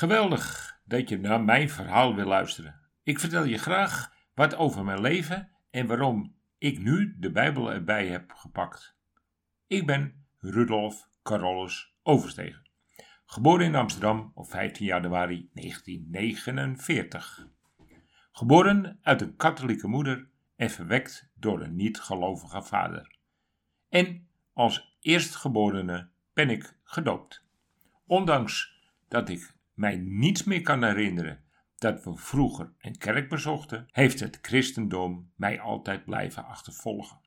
Geweldig dat je naar mijn verhaal wil luisteren. Ik vertel je graag wat over mijn leven en waarom ik nu de Bijbel erbij heb gepakt. Ik ben Rudolf Carolus Overstegen. Geboren in Amsterdam op 15 januari 1949. Geboren uit een katholieke moeder en verwekt door een niet-gelovige vader. En als eerstgeborene ben ik gedoopt. Ondanks dat ik mij niets meer kan herinneren dat we vroeger een kerk bezochten, heeft het christendom mij altijd blijven achtervolgen.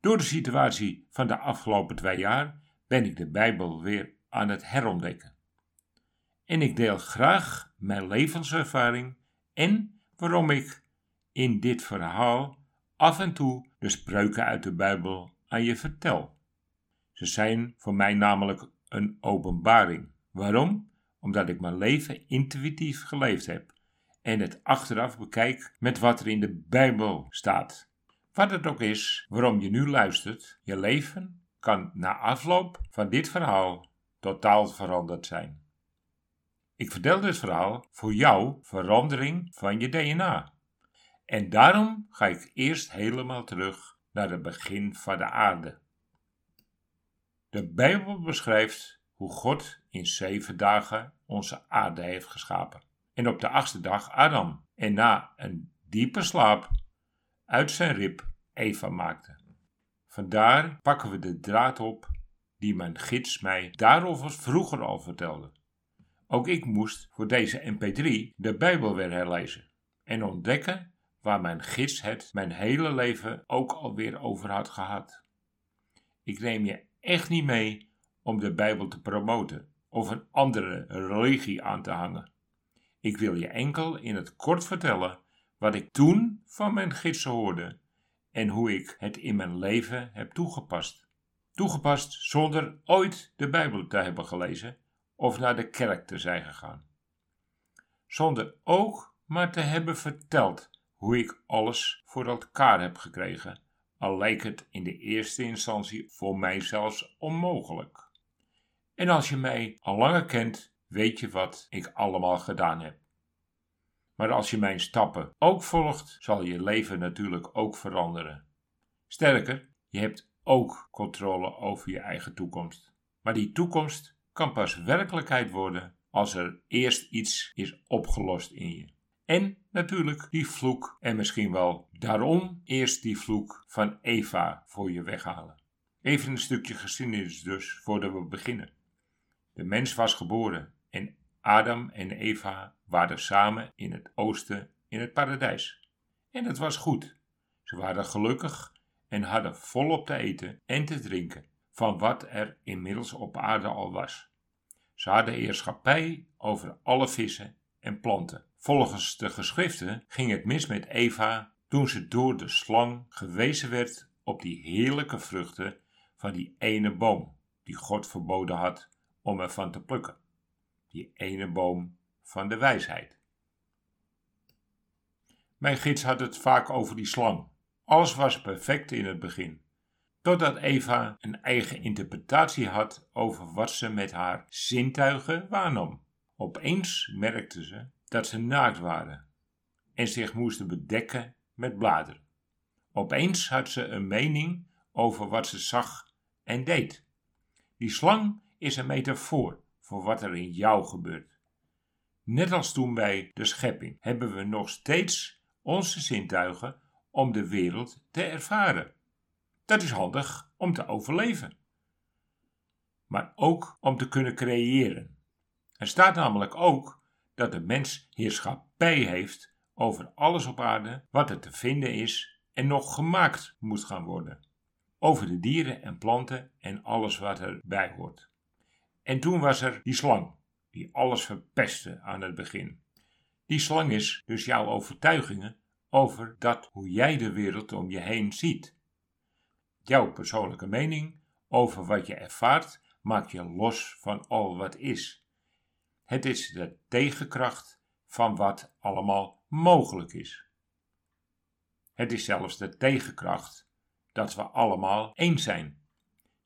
Door de situatie van de afgelopen twee jaar ben ik de Bijbel weer aan het herontdekken. En ik deel graag mijn levenservaring en waarom ik in dit verhaal af en toe de spreuken uit de Bijbel aan je vertel. Ze zijn voor mij namelijk een openbaring. Waarom? Omdat ik mijn leven intuïtief geleefd heb en het achteraf bekijk met wat er in de Bijbel staat. Wat het ook is waarom je nu luistert, je leven kan na afloop van dit verhaal totaal veranderd zijn. Ik vertel dit verhaal voor jou verandering van je DNA. En daarom ga ik eerst helemaal terug naar het begin van de aarde. De Bijbel beschrijft hoe God in zeven dagen onze aarde heeft geschapen. En op de achtste dag Adam. En na een diepe slaap uit zijn rib Eva maakte. Vandaar pakken we de draad op die mijn gids mij daarover vroeger al vertelde. Ook ik moest voor deze MP3 de Bijbel weer herlezen en ontdekken waar mijn gids het mijn hele leven ook alweer over had gehad. Ik neem je echt niet mee om de Bijbel te promoten of een andere religie aan te hangen. Ik wil je enkel in het kort vertellen wat ik toen van mijn gidsen hoorde en hoe ik het in mijn leven heb toegepast. Toegepast zonder ooit de Bijbel te hebben gelezen of naar de kerk te zijn gegaan. Zonder ook maar te hebben verteld hoe ik alles voor elkaar heb gekregen, al lijkt het in de eerste instantie voor mij zelfs onmogelijk. En als je mij al langer kent, weet je wat ik allemaal gedaan heb. Maar als je mijn stappen ook volgt, zal je leven natuurlijk ook veranderen. Sterker, je hebt ook controle over je eigen toekomst. Maar die toekomst kan pas werkelijkheid worden als er eerst iets is opgelost in je. En natuurlijk die vloek en misschien wel daarom eerst die vloek van Eva voor je weghalen. Even een stukje geschiedenis dus voordat we beginnen. De mens was geboren en Adam en Eva waren samen in het oosten in het paradijs. En het was goed. Ze waren gelukkig en hadden volop te eten en te drinken van wat er inmiddels op aarde al was. Ze hadden heerschappij over alle vissen en planten. Volgens de geschriften ging het mis met Eva toen ze door de slang gewezen werd op die heerlijke vruchten van die ene boom die God verboden had om ervan te plukken. Die ene boom van de wijsheid. Mijn gids had het vaak over die slang. Alles was perfect in het begin. Totdat Eva een eigen interpretatie had over wat ze met haar zintuigen waarnam. Opeens merkte ze dat ze naakt waren en zich moesten bedekken met bladeren. Opeens had ze een mening over wat ze zag en deed. Die slang is een metafoor voor wat er in jou gebeurt. Net als toen bij de schepping hebben we nog steeds onze zintuigen om de wereld te ervaren. Dat is handig om te overleven, maar ook om te kunnen creëren. Er staat namelijk ook dat de mens heerschappij heeft over alles op aarde wat er te vinden is en nog gemaakt moet gaan worden. Over de dieren en planten en alles wat erbij hoort. En toen was er die slang, die alles verpestte aan het begin. Die slang is dus jouw overtuigingen over dat hoe jij de wereld om je heen ziet. Jouw persoonlijke mening over wat je ervaart maakt je los van al wat is. Het is de tegenkracht van wat allemaal mogelijk is. Het is zelfs de tegenkracht dat we allemaal één zijn.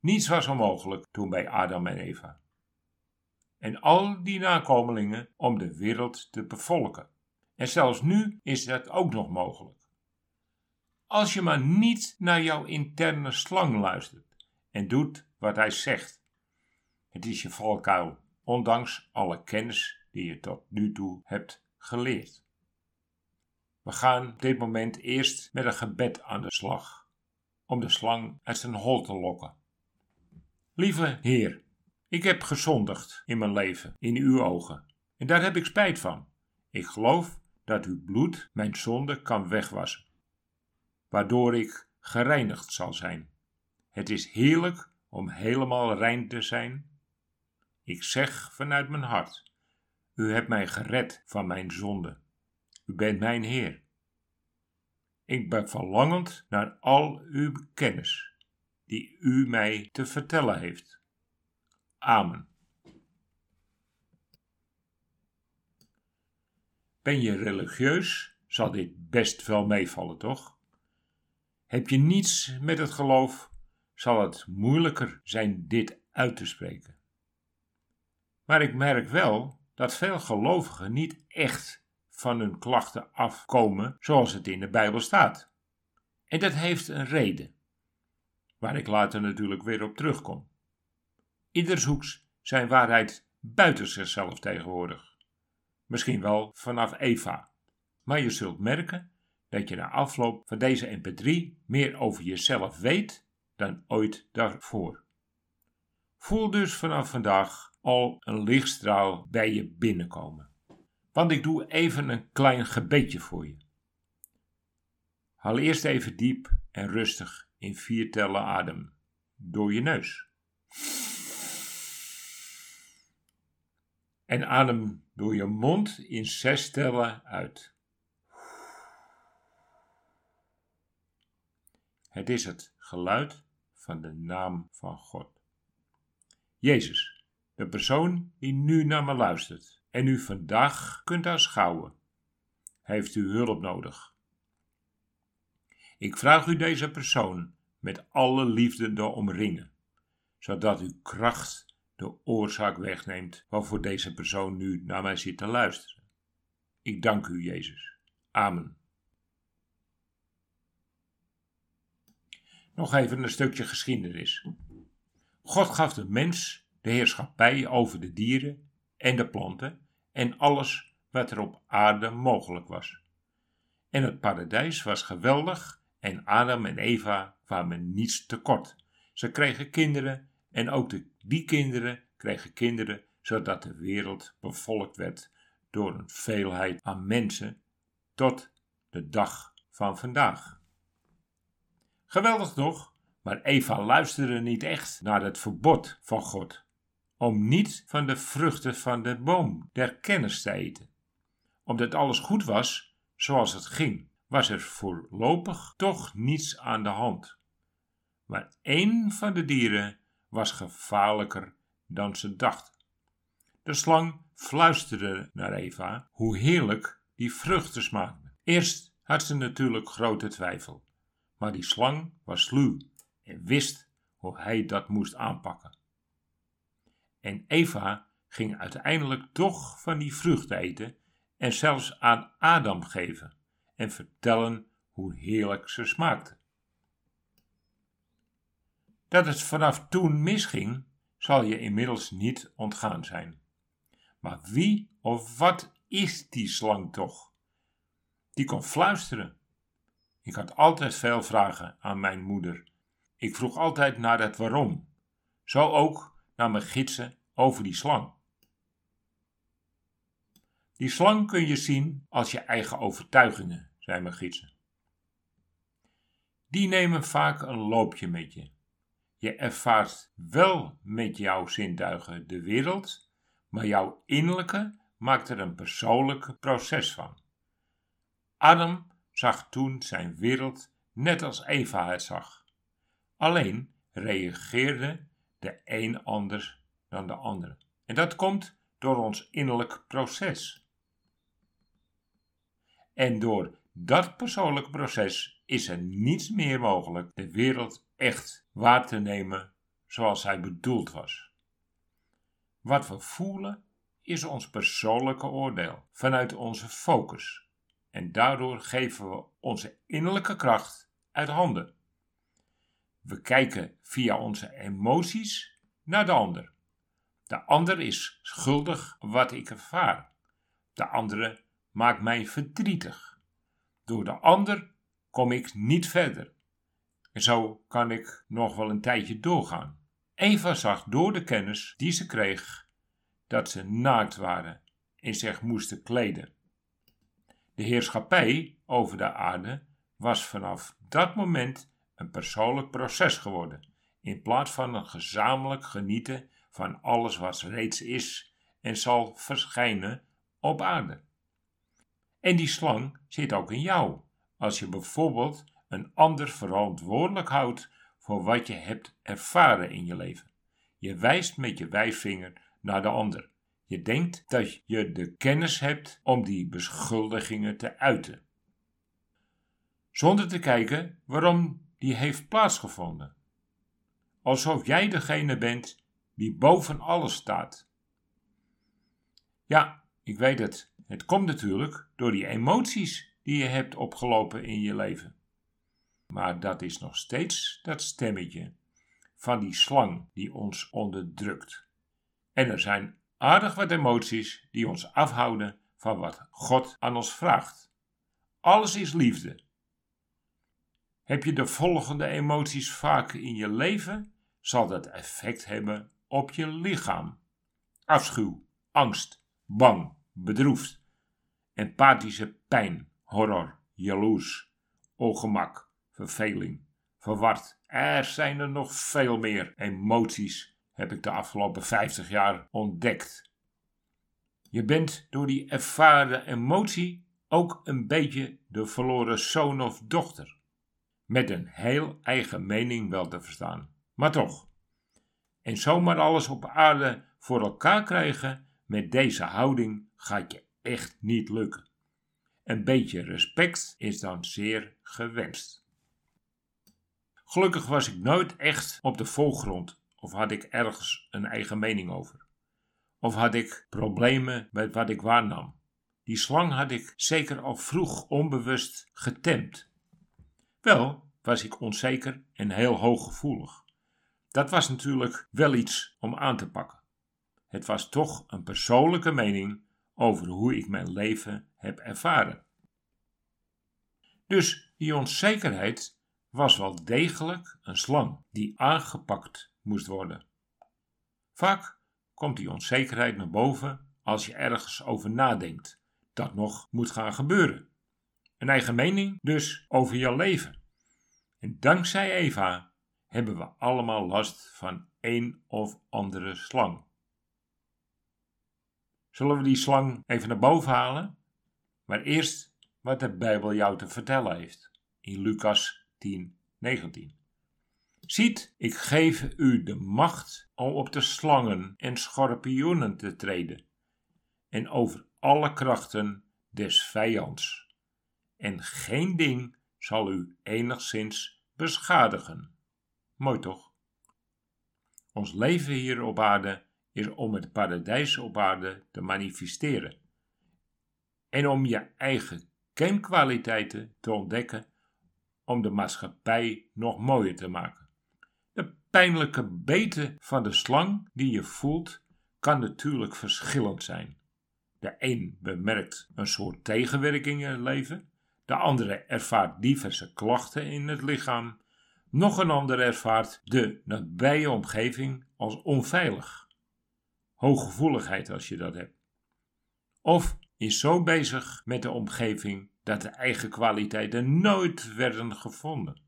Niets was onmogelijk toen bij Adam en Eva. En al die nakomelingen om de wereld te bevolken. En zelfs nu is dat ook nog mogelijk. Als je maar niet naar jouw interne slang luistert en doet wat hij zegt. Het is je valkuil, ondanks alle kennis die je tot nu toe hebt geleerd. We gaan op dit moment eerst met een gebed aan de slag, om de slang uit zijn hol te lokken. Lieve Heer, ik heb gezondigd in mijn leven, in uw ogen, en daar heb ik spijt van. Ik geloof dat uw bloed mijn zonde kan wegwassen, waardoor ik gereinigd zal zijn. Het is heerlijk om helemaal rein te zijn. Ik zeg vanuit mijn hart: U hebt mij gered van mijn zonde. U bent mijn Heer. Ik ben verlangend naar al uw kennis die u mij te vertellen heeft. Amen. Ben je religieus, zal dit best wel meevallen, toch? Heb je niets met het geloof, zal het moeilijker zijn dit uit te spreken. Maar ik merk wel dat veel gelovigen niet echt van hun klachten afkomen zoals het in de Bijbel staat. En dat heeft een reden, waar ik later natuurlijk weer op terugkom. Ieder zoekt zijn waarheid buiten zichzelf tegenwoordig. Misschien wel vanaf Eva. Maar je zult merken dat je na afloop van deze MP3 meer over jezelf weet dan ooit daarvoor. Voel dus vanaf vandaag al een lichtstraal bij je binnenkomen. Want ik doe even een klein gebedje voor je. Haal eerst even diep en rustig in vier tellen adem door je neus. En adem door je mond in zes tellen uit. Het is het geluid van de naam van God. Jezus, de persoon die nu naar me luistert en u vandaag kunt aanschouwen, heeft u hulp nodig. Ik vraag u deze persoon met alle liefde te omringen, zodat uw kracht de oorzaak wegneemt waarvoor deze persoon nu naar mij zit te luisteren. Ik dank u, Jezus. Amen. Nog even een stukje geschiedenis. God gaf de mens de heerschappij over de dieren en de planten en alles wat er op aarde mogelijk was. En het paradijs was geweldig en Adam en Eva kwamen niets tekort. Ze kregen kinderen en ook de, die kinderen kregen kinderen, zodat de wereld bevolkt werd door een veelheid aan mensen tot de dag van vandaag. Geweldig toch? Maar Eva luisterde niet echt naar het verbod van God om niet van de vruchten van de boom der kennis te eten. Omdat alles goed was zoals het ging, was er voorlopig toch niets aan de hand. Maar één van de dieren was gevaarlijker dan ze dachten. De slang fluisterde naar Eva hoe heerlijk die vruchten smaakten. Eerst had ze natuurlijk grote twijfel, maar die slang was sluw en wist hoe hij dat moest aanpakken. En Eva ging uiteindelijk toch van die vrucht eten en zelfs aan Adam geven en vertellen hoe heerlijk ze smaakte. Dat het vanaf toen misging, zal je inmiddels niet ontgaan zijn. Maar wie of wat is die slang toch? Die kon fluisteren. Ik had altijd veel vragen aan mijn moeder. Ik vroeg altijd naar het waarom. Zo ook naar mijn gidsen over die slang. Die slang kun je zien als je eigen overtuigingen, zei mijn gidsen. Die nemen vaak een loopje met je je ervaart wel met jouw zintuigen de wereld, maar jouw innerlijke maakt er een persoonlijk proces van. Adam zag toen zijn wereld net als Eva het zag. Alleen reageerde de een anders dan de andere. En dat komt door ons innerlijk proces. En door dat persoonlijke proces is er niets meer mogelijk de wereld echt waar te nemen zoals hij bedoeld was. Wat we voelen is ons persoonlijke oordeel vanuit onze focus. En daardoor geven we onze innerlijke kracht uit handen. We kijken via onze emoties naar de ander. De ander is schuldig wat ik ervaar. De andere maakt mij verdrietig. Door de ander kom ik niet verder. En zo kan ik nog wel een tijdje doorgaan. Eva zag door de kennis die ze kreeg dat ze naakt waren en zich moesten kleden. De heerschappij over de aarde was vanaf dat moment een persoonlijk proces geworden, in plaats van een gezamenlijk genieten van alles wat reeds is en zal verschijnen op aarde. En die slang zit ook in jou, als je bijvoorbeeld een ander verantwoordelijk houdt voor wat je hebt ervaren in je leven. Je wijst met je wijsvinger naar de ander. Je denkt dat je de kennis hebt om die beschuldigingen te uiten. Zonder te kijken waarom die heeft plaatsgevonden. Alsof jij degene bent die boven alles staat. Ja, ik weet het. Het komt natuurlijk door die emoties die je hebt opgelopen in je leven. Maar dat is nog steeds dat stemmetje van die slang die ons onderdrukt. En er zijn aardig wat emoties die ons afhouden van wat God aan ons vraagt. Alles is liefde. Heb je de volgende emoties vaak in je leven, zal dat effect hebben op je lichaam. Afschuw, angst, bang, bedroefd, empathische pijn, horror, jaloers, ongemak, verveling, verward. Er zijn er nog veel meer emoties, heb ik de afgelopen 50 jaar ontdekt. Je bent door die ervaren emotie ook een beetje de verloren zoon of dochter. Met een heel eigen mening wel te verstaan, maar toch. En zomaar alles op aarde voor elkaar krijgen met deze houding gaat je echt niet lukken. Een beetje respect is dan zeer gewenst. Gelukkig was ik nooit echt op de voorgrond of had ik ergens een eigen mening over. Of had ik problemen met wat ik waarnam. Die slang had ik zeker al vroeg onbewust getemd. Wel was ik onzeker en heel hooggevoelig. Dat was natuurlijk wel iets om aan te pakken. Het was toch een persoonlijke mening over hoe ik mijn leven heb ervaren. Dus die onzekerheid was wel degelijk een slang die aangepakt moest worden. Vaak komt die onzekerheid naar boven als je ergens over nadenkt dat nog moet gaan gebeuren. Een eigen mening dus over je leven. En dankzij Eva hebben we allemaal last van een of andere slang. Zullen we die slang even naar boven halen? Maar eerst wat de Bijbel jou te vertellen heeft. In Lucas 10, 19. Ziet, ik geef u de macht om op de slangen en schorpioenen te treden en over alle krachten des vijands. En geen ding zal u enigszins beschadigen. Mooi toch? Ons leven hier op aarde is om het paradijs op aarde te manifesteren. En om je eigen kenkwaliteiten te ontdekken om de maatschappij nog mooier te maken. De pijnlijke beten van de slang die je voelt kan natuurlijk verschillend zijn. De een bemerkt een soort tegenwerking in het leven, de andere ervaart diverse klachten in het lichaam, nog een ander ervaart de nabije omgeving als onveilig hooggevoeligheid als je dat hebt. Of is zo bezig met de omgeving dat de eigen kwaliteiten nooit werden gevonden.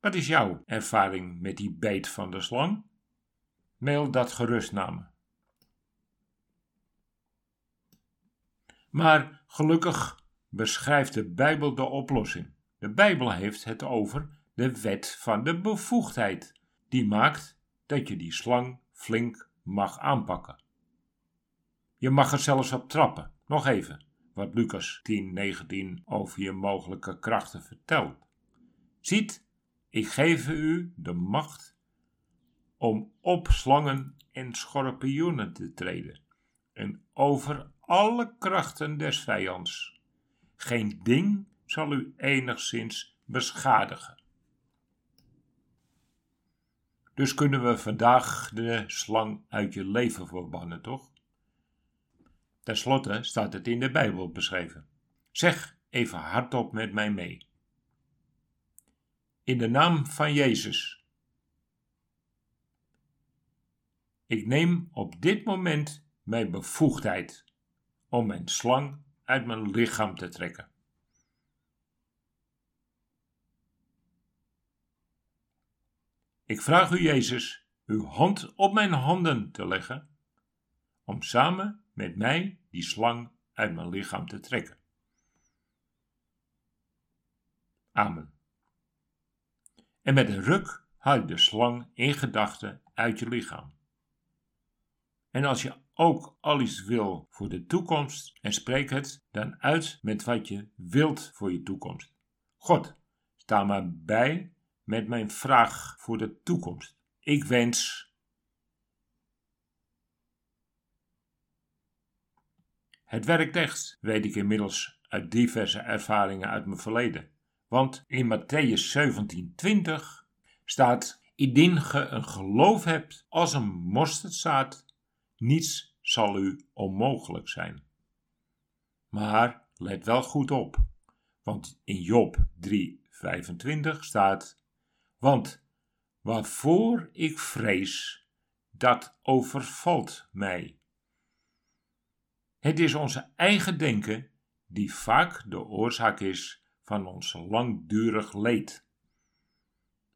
Wat is jouw ervaring met die beet van de slang? Mail dat gerust naar me. Maar gelukkig beschrijft de Bijbel de oplossing. De Bijbel heeft het over de wet van de bevoegdheid, die maakt dat je die slang flink mag aanpakken. Je mag er zelfs op trappen. Nog even wat Lucas 10, 19 over je mogelijke krachten vertelt. Ziet, ik geef u de macht om op slangen en schorpioenen te treden en over alle krachten des vijands. Geen ding zal u enigszins beschadigen. Dus kunnen we vandaag de slang uit je leven verbannen, toch? Ten slotte staat het in de Bijbel beschreven. Zeg even hardop met mij mee. In de naam van Jezus. Ik neem op dit moment mijn bevoegdheid om mijn slang uit mijn lichaam te trekken. Ik vraag u, Jezus, uw hand op mijn handen te leggen, om samen met mij die slang uit mijn lichaam te trekken. Amen. En met een ruk haal de slang in gedachten uit je lichaam. En als je ook al iets wil voor de toekomst en spreek het dan uit met wat je wilt voor je toekomst. God, sta maar bij met mijn vraag voor de toekomst. Ik wens. Het werkt echt, weet ik inmiddels uit diverse ervaringen uit mijn verleden. Want in Matthäus 17:20 staat: Indien ge een geloof hebt als een mosterdzaad, niets zal u onmogelijk zijn. Maar let wel goed op, want in Job 3:25 staat: Want waarvoor ik vrees, dat overvalt mij. Het is onze eigen denken die vaak de oorzaak is van ons langdurig leed.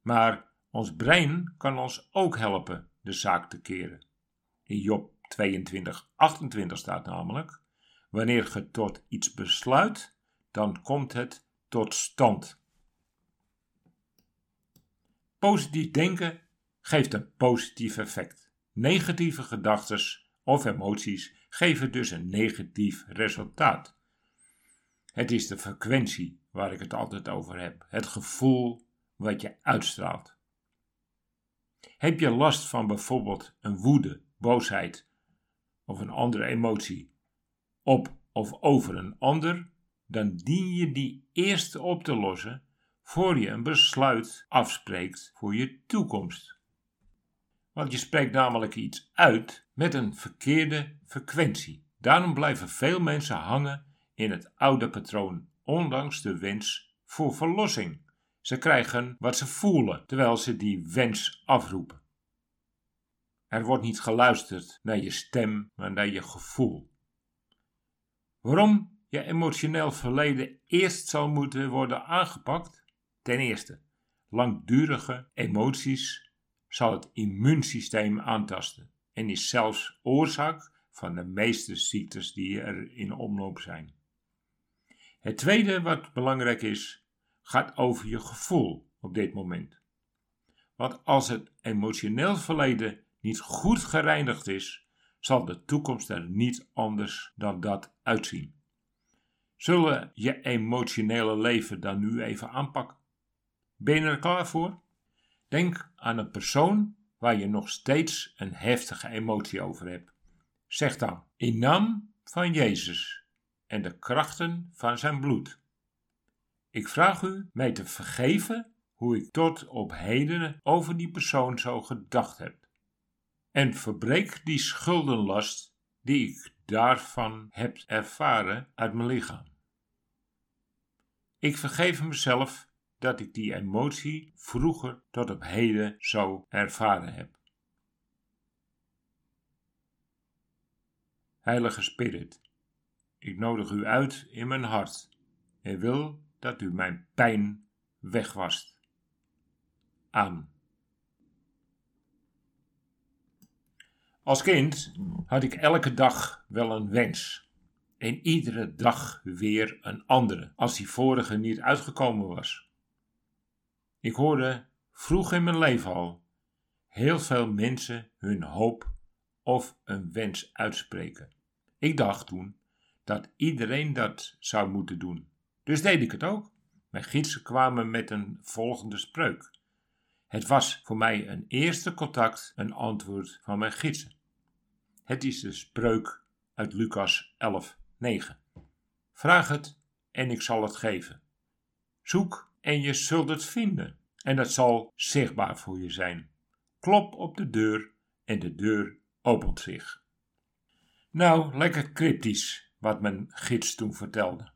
Maar ons brein kan ons ook helpen de zaak te keren. In Job 22, 28 staat namelijk: Wanneer ge tot iets besluit, dan komt het tot stand. Positief denken geeft een positief effect. Negatieve gedachten of emoties geven dus een negatief resultaat. Het is de frequentie waar ik het altijd over heb, het gevoel wat je uitstraalt. Heb je last van bijvoorbeeld een woede, boosheid of een andere emotie op of over een ander, dan dien je die eerst op te lossen voor je een besluit afspreekt voor je toekomst. Want je spreekt namelijk iets uit met een verkeerde frequentie. Daarom blijven veel mensen hangen in het oude patroon, ondanks de wens voor verlossing. Ze krijgen wat ze voelen terwijl ze die wens afroepen. Er wordt niet geluisterd naar je stem, maar naar je gevoel. Waarom je emotioneel verleden eerst zal moeten worden aangepakt? Ten eerste, langdurige emoties zal het immuunsysteem aantasten en is zelfs oorzaak van de meeste ziektes die er in omloop zijn. Het tweede wat belangrijk is, gaat over je gevoel op dit moment. Want als het emotioneel verleden niet goed gereinigd is, zal de toekomst er niet anders dan dat uitzien. Zullen je emotionele leven dan nu even aanpakken? Ben je er klaar voor? Denk aan een persoon waar je nog steeds een heftige emotie over hebt. Zeg dan, in naam van Jezus en de krachten van zijn bloed. Ik vraag u mij te vergeven hoe ik tot op heden over die persoon zo gedacht heb en verbreek die schuldenlast die ik daarvan heb ervaren uit mijn lichaam. Ik vergeef mezelf dat ik die emotie vroeger tot op heden zo ervaren heb. Heilige Spirit, ik nodig u uit in mijn hart en wil dat u mijn pijn wegwast. Amen. Als kind had ik elke dag wel een wens. En iedere dag weer een andere, als die vorige niet uitgekomen was. Ik hoorde vroeg in mijn leven al heel veel mensen hun hoop of een wens uitspreken. Ik dacht toen dat iedereen dat zou moeten doen. Dus deed ik het ook. Mijn gidsen kwamen met een volgende spreuk. Het was voor mij een eerste contact, een antwoord van mijn gidsen. Het is de spreuk uit Lucas 11, 9. Vraag het en ik zal het geven. Zoek en je zult het vinden en het zal zichtbaar voor je zijn. Klop op de deur en de deur opent zich. Nou, lekker cryptisch wat mijn gids toen vertelde.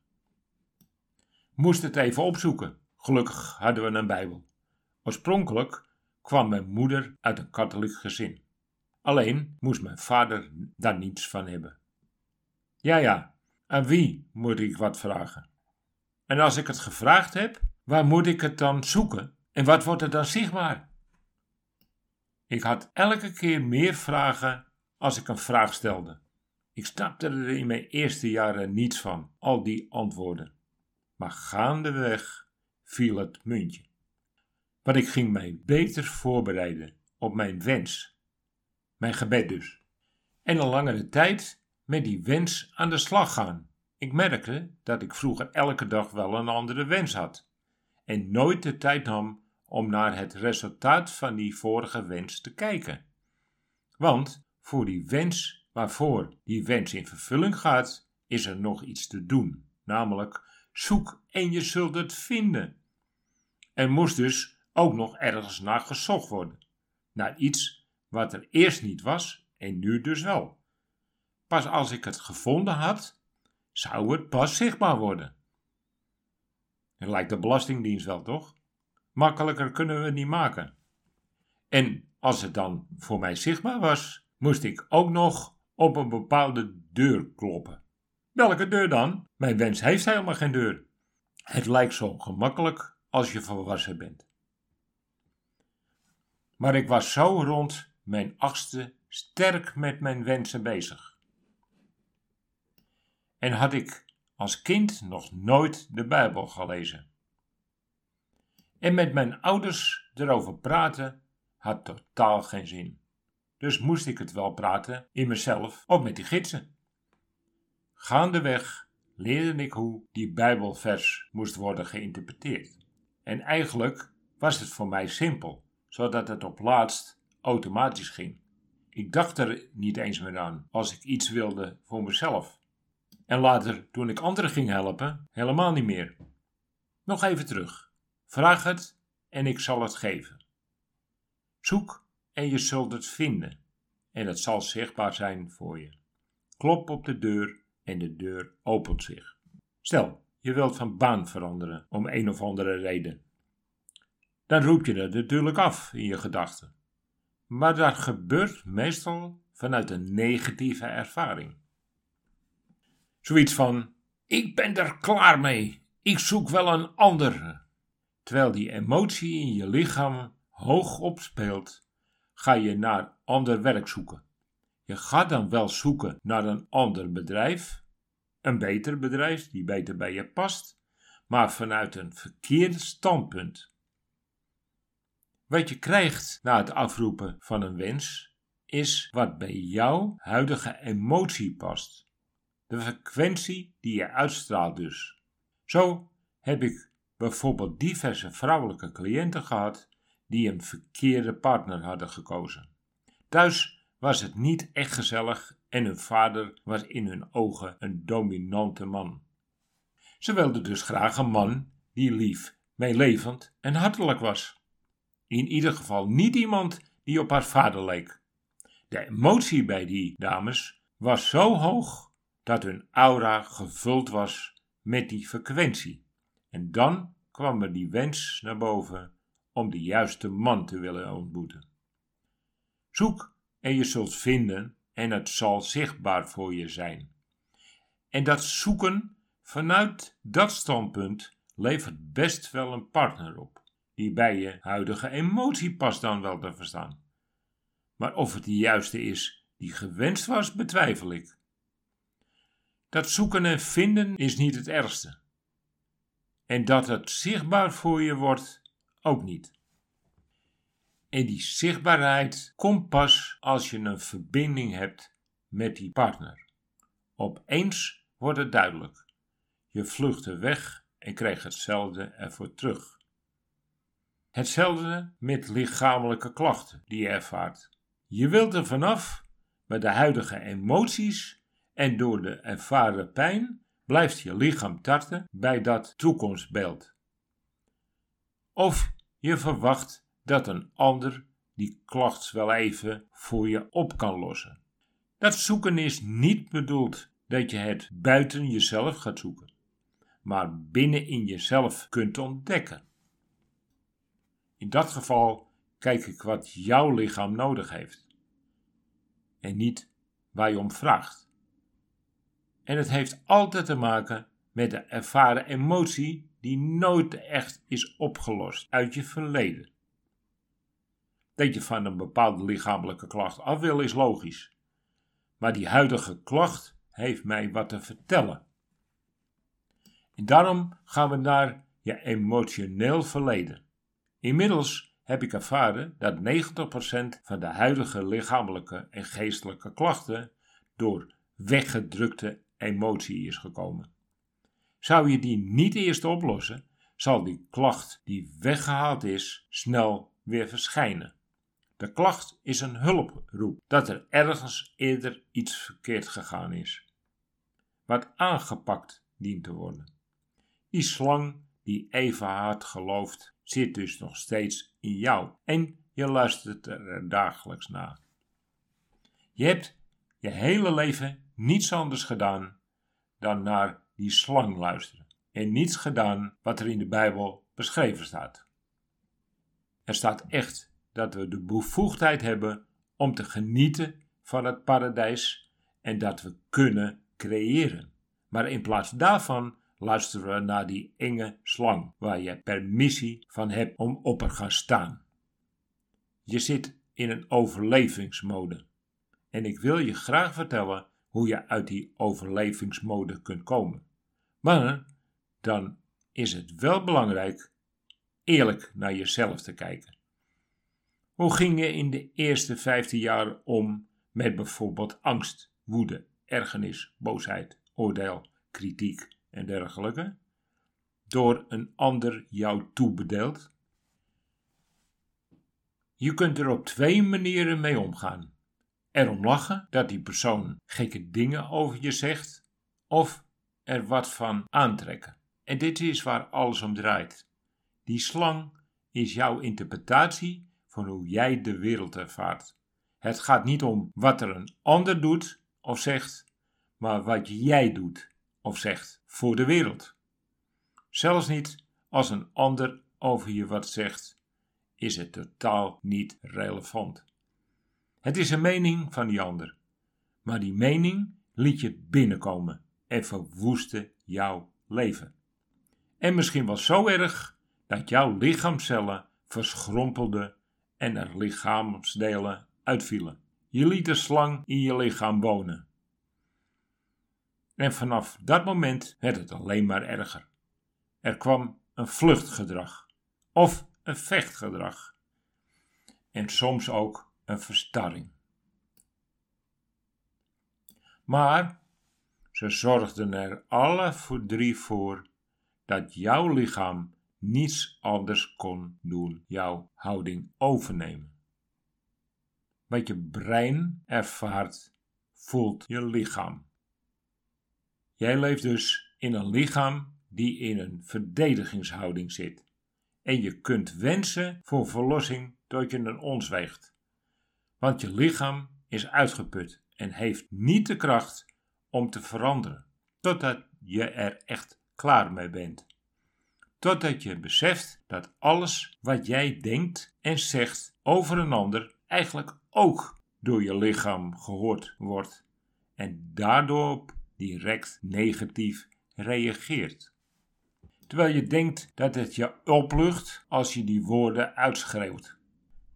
Moest het even opzoeken. Gelukkig hadden we een Bijbel. Oorspronkelijk kwam mijn moeder uit een katholiek gezin. Alleen moest mijn vader daar niets van hebben. Ja, ja, aan wie moet ik wat vragen? En als ik het gevraagd heb, waar moet ik het dan zoeken en wat wordt er dan zichtbaar? Ik had elke keer meer vragen als ik een vraag stelde. Ik snapte er in mijn eerste jaren niets van, al die antwoorden. Maar gaandeweg viel het muntje. Want ik ging mij beter voorbereiden op mijn wens. Mijn gebed dus. En een langere tijd met die wens aan de slag gaan. Ik merkte dat ik vroeger elke dag wel een andere wens had. En nooit de tijd nam om naar het resultaat van die vorige wens te kijken. Want voor die wens waarvoor die wens in vervulling gaat, is er nog iets te doen, namelijk zoek en je zult het vinden. Er moest dus ook nog ergens naar gezocht worden, naar iets wat er eerst niet was en nu dus wel. Pas als ik het gevonden had, zou het pas zichtbaar worden. Het lijkt de Belastingdienst wel, toch? Makkelijker kunnen we het niet maken. En als het dan voor mij zichtbaar was, moest ik ook nog op een bepaalde deur kloppen. Welke deur dan? Mijn wens heeft helemaal geen deur. Het lijkt zo gemakkelijk als je volwassen bent. Maar ik was zo rond mijn achtste sterk met mijn wensen bezig. En had ik als kind nog nooit de Bijbel gelezen. En met mijn ouders erover praten had totaal geen zin. Dus moest ik het wel praten in mezelf of met die gidsen. Gaandeweg leerde ik hoe die Bijbelvers moest worden geïnterpreteerd. En eigenlijk was het voor mij simpel, zodat het op laatst automatisch ging. Ik dacht er niet eens meer aan als ik iets wilde voor mezelf. En later, toen ik anderen ging helpen, helemaal niet meer. Nog even terug. Vraag het en ik zal het geven. Zoek en je zult het vinden en het zal zichtbaar zijn voor je. Klop op de deur en de deur opent zich. Stel, je wilt van baan veranderen om een of andere reden. Dan roep je het natuurlijk af in je gedachten. Maar dat gebeurt meestal vanuit een negatieve ervaring. Zoiets van: Ik ben er klaar mee, ik zoek wel een ander. Terwijl die emotie in je lichaam hoog opspeelt, ga je naar ander werk zoeken. Je gaat dan wel zoeken naar een ander bedrijf, een beter bedrijf die beter bij je past, maar vanuit een verkeerd standpunt. Wat je krijgt na het afroepen van een wens, is wat bij jouw huidige emotie past. De frequentie die je uitstraalt dus. Zo heb ik bijvoorbeeld diverse vrouwelijke cliënten gehad die een verkeerde partner hadden gekozen. Thuis was het niet echt gezellig en hun vader was in hun ogen een dominante man. Ze wilden dus graag een man die lief, meelevend en hartelijk was. In ieder geval niet iemand die op haar vader leek. De emotie bij die dames was zo hoog dat hun aura gevuld was met die frequentie. En dan kwam er die wens naar boven om de juiste man te willen ontmoeten. Zoek en je zult vinden en het zal zichtbaar voor je zijn. En dat zoeken vanuit dat standpunt levert best wel een partner op, die bij je huidige emotie past dan wel te verstaan. Maar of het de juiste is die gewenst was, betwijfel ik. Dat zoeken en vinden is niet het ergste. En dat het zichtbaar voor je wordt, ook niet. En die zichtbaarheid komt pas als je een verbinding hebt met die partner. Opeens wordt het duidelijk. Je vluchtte weg en kreeg hetzelfde ervoor terug. Hetzelfde met lichamelijke klachten die je ervaart. Je wilt er vanaf, maar de huidige emoties en door de ervaren pijn blijft je lichaam tarten bij dat toekomstbeeld. Of je verwacht dat een ander die klacht wel even voor je op kan lossen. Dat zoeken is niet bedoeld dat je het buiten jezelf gaat zoeken, maar binnen in jezelf kunt ontdekken. In dat geval kijk ik wat jouw lichaam nodig heeft en niet waar je om vraagt. En het heeft altijd te maken met de ervaren emotie die nooit echt is opgelost uit je verleden. Dat je van een bepaalde lichamelijke klacht af wil is logisch. Maar die huidige klacht heeft mij wat te vertellen. En daarom gaan we naar je emotioneel verleden. Inmiddels heb ik ervaren dat 90% van de huidige lichamelijke en geestelijke klachten door weggedrukte emotie is gekomen. Zou je die niet eerst oplossen, zal die klacht die weggehaald is snel weer verschijnen. De klacht is een hulproep dat er ergens eerder iets verkeerd gegaan is, wat aangepakt dient te worden. Die slang die even hard gelooft, zit dus nog steeds in jou en je luistert er dagelijks naar. Je hebt je hele leven niets anders gedaan dan naar die slang luisteren en niets gedaan wat er in de Bijbel beschreven staat. Er staat echt dat we de bevoegdheid hebben om te genieten van het paradijs en dat we kunnen creëren. Maar in plaats daarvan luisteren we naar die enge slang waar je permissie van hebt om op er gaan staan. Je zit in een overlevingsmode en ik wil je graag vertellen hoe je uit die overlevingsmode kunt komen. Maar dan is het wel belangrijk eerlijk naar jezelf te kijken. Hoe ging je in de eerste 15 jaar om met bijvoorbeeld angst, woede, ergernis, boosheid, oordeel, kritiek en dergelijke? Door een ander jou toebedeeld? Je kunt er op twee manieren mee omgaan. Erom lachen dat die persoon gekke dingen over je zegt, of er wat van aantrekken. En dit is waar alles om draait. Die slang is jouw interpretatie van hoe jij de wereld ervaart. Het gaat niet om wat er een ander doet of zegt, maar wat jij doet of zegt voor de wereld. Zelfs niet als een ander over je wat zegt, is het totaal niet relevant. Het is een mening van die ander, maar die mening liet je binnenkomen en verwoestte jouw leven. En misschien wel zo erg dat jouw lichaamcellen verschrompelden en er lichaamsdelen uitvielen. Je liet de slang in je lichaam wonen. En vanaf dat moment werd het alleen maar erger. Er kwam een vluchtgedrag of een vechtgedrag. En soms ook een verstarring. Maar ze zorgden er alle voor drie voor dat jouw lichaam niets anders kon doen, jouw houding overnemen. Wat je brein ervaart, voelt je lichaam. Jij leeft dus in een lichaam die in een verdedigingshouding zit. En je kunt wensen voor verlossing tot je een ons weegt. Want je lichaam is uitgeput en heeft niet de kracht om te veranderen, totdat je er echt klaar mee bent. Totdat je beseft dat alles wat jij denkt en zegt over een ander eigenlijk ook door je lichaam gehoord wordt en daardoor direct negatief reageert. Terwijl je denkt dat het je oplucht als je die woorden uitschreeuwt.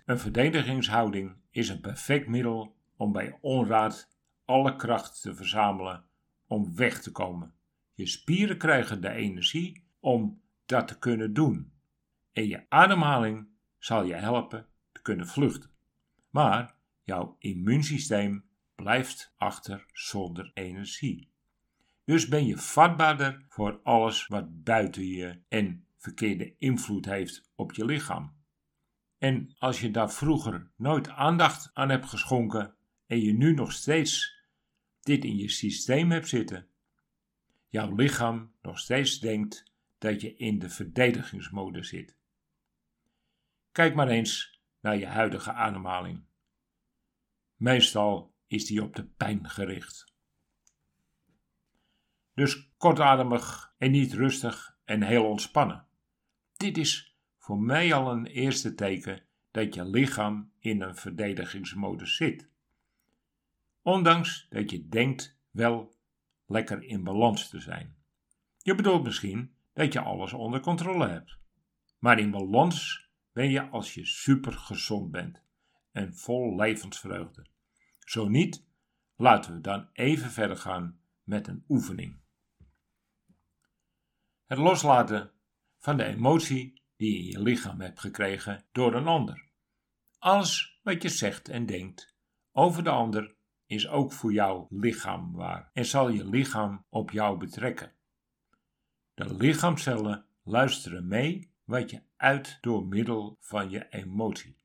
Een verdedigingshouding is een perfect middel om bij onraad alle kracht te verzamelen om weg te komen. Je spieren krijgen de energie om dat te kunnen doen. En je ademhaling zal je helpen te kunnen vluchten. Maar jouw immuunsysteem blijft achter zonder energie. Dus ben je vatbaarder voor alles wat buiten je en verkeerde invloed heeft op je lichaam. En als je daar vroeger nooit aandacht aan hebt geschonken en je nu nog steeds dit in je systeem hebt zitten, jouw lichaam nog steeds denkt dat je in de verdedigingsmode zit. Kijk maar eens naar je huidige ademhaling. Meestal is die op de pijn gericht. Dus kortademig en niet rustig en heel ontspannen. Dit is voor mij al een eerste teken dat je lichaam in een verdedigingsmodus zit. Ondanks dat je denkt wel lekker in balans te zijn. Je bedoelt misschien dat je alles onder controle hebt. Maar in balans ben je als je super gezond bent en vol levensvreugde. Zo niet, laten we dan even verder gaan met een oefening. Het loslaten van de emotie die je in je lichaam hebt gekregen door een ander. Alles wat je zegt en denkt over de ander is ook voor jouw lichaam waar en zal je lichaam op jou betrekken. De lichaamcellen luisteren mee wat je uit door middel van je emotie.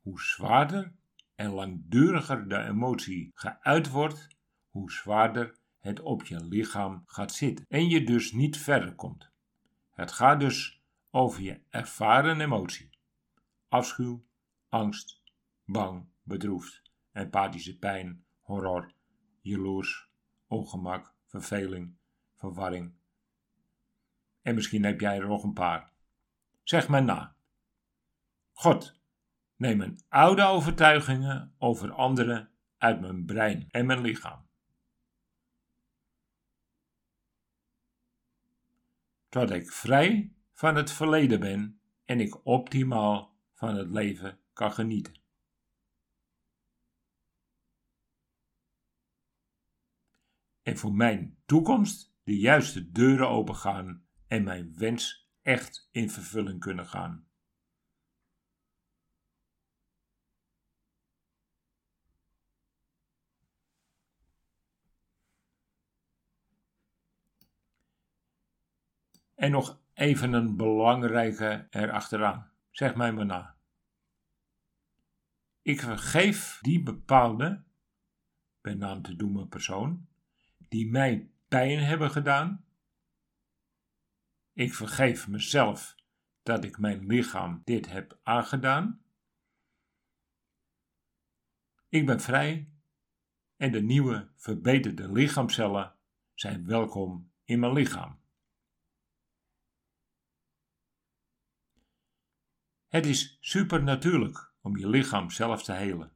Hoe zwaarder en langduriger de emotie geuit wordt, hoe zwaarder het op je lichaam gaat zitten en je dus niet verder komt. Het gaat dus over je ervaren emotie. Afschuw, angst, bang, bedroefd, empathische pijn, horror, jaloers, ongemak, verveling, verwarring. En misschien heb jij er nog een paar. Zeg maar na. God, neem mijn oude overtuigingen over anderen uit mijn brein en mijn lichaam. Tot ik vrij van het verleden ben en ik optimaal van het leven kan genieten. En voor mijn toekomst de juiste deuren opengaan en mijn wens echt in vervulling kunnen gaan. En nog even een belangrijke erachteraan. Zeg mij maar na. Ik vergeef die bepaalde, bij naam te doemen persoon, die mij pijn hebben gedaan. Ik vergeef mezelf dat ik mijn lichaam dit heb aangedaan. Ik ben vrij en de nieuwe verbeterde lichaamcellen zijn welkom in mijn lichaam. Het is supernatuurlijk om je lichaam zelf te helen,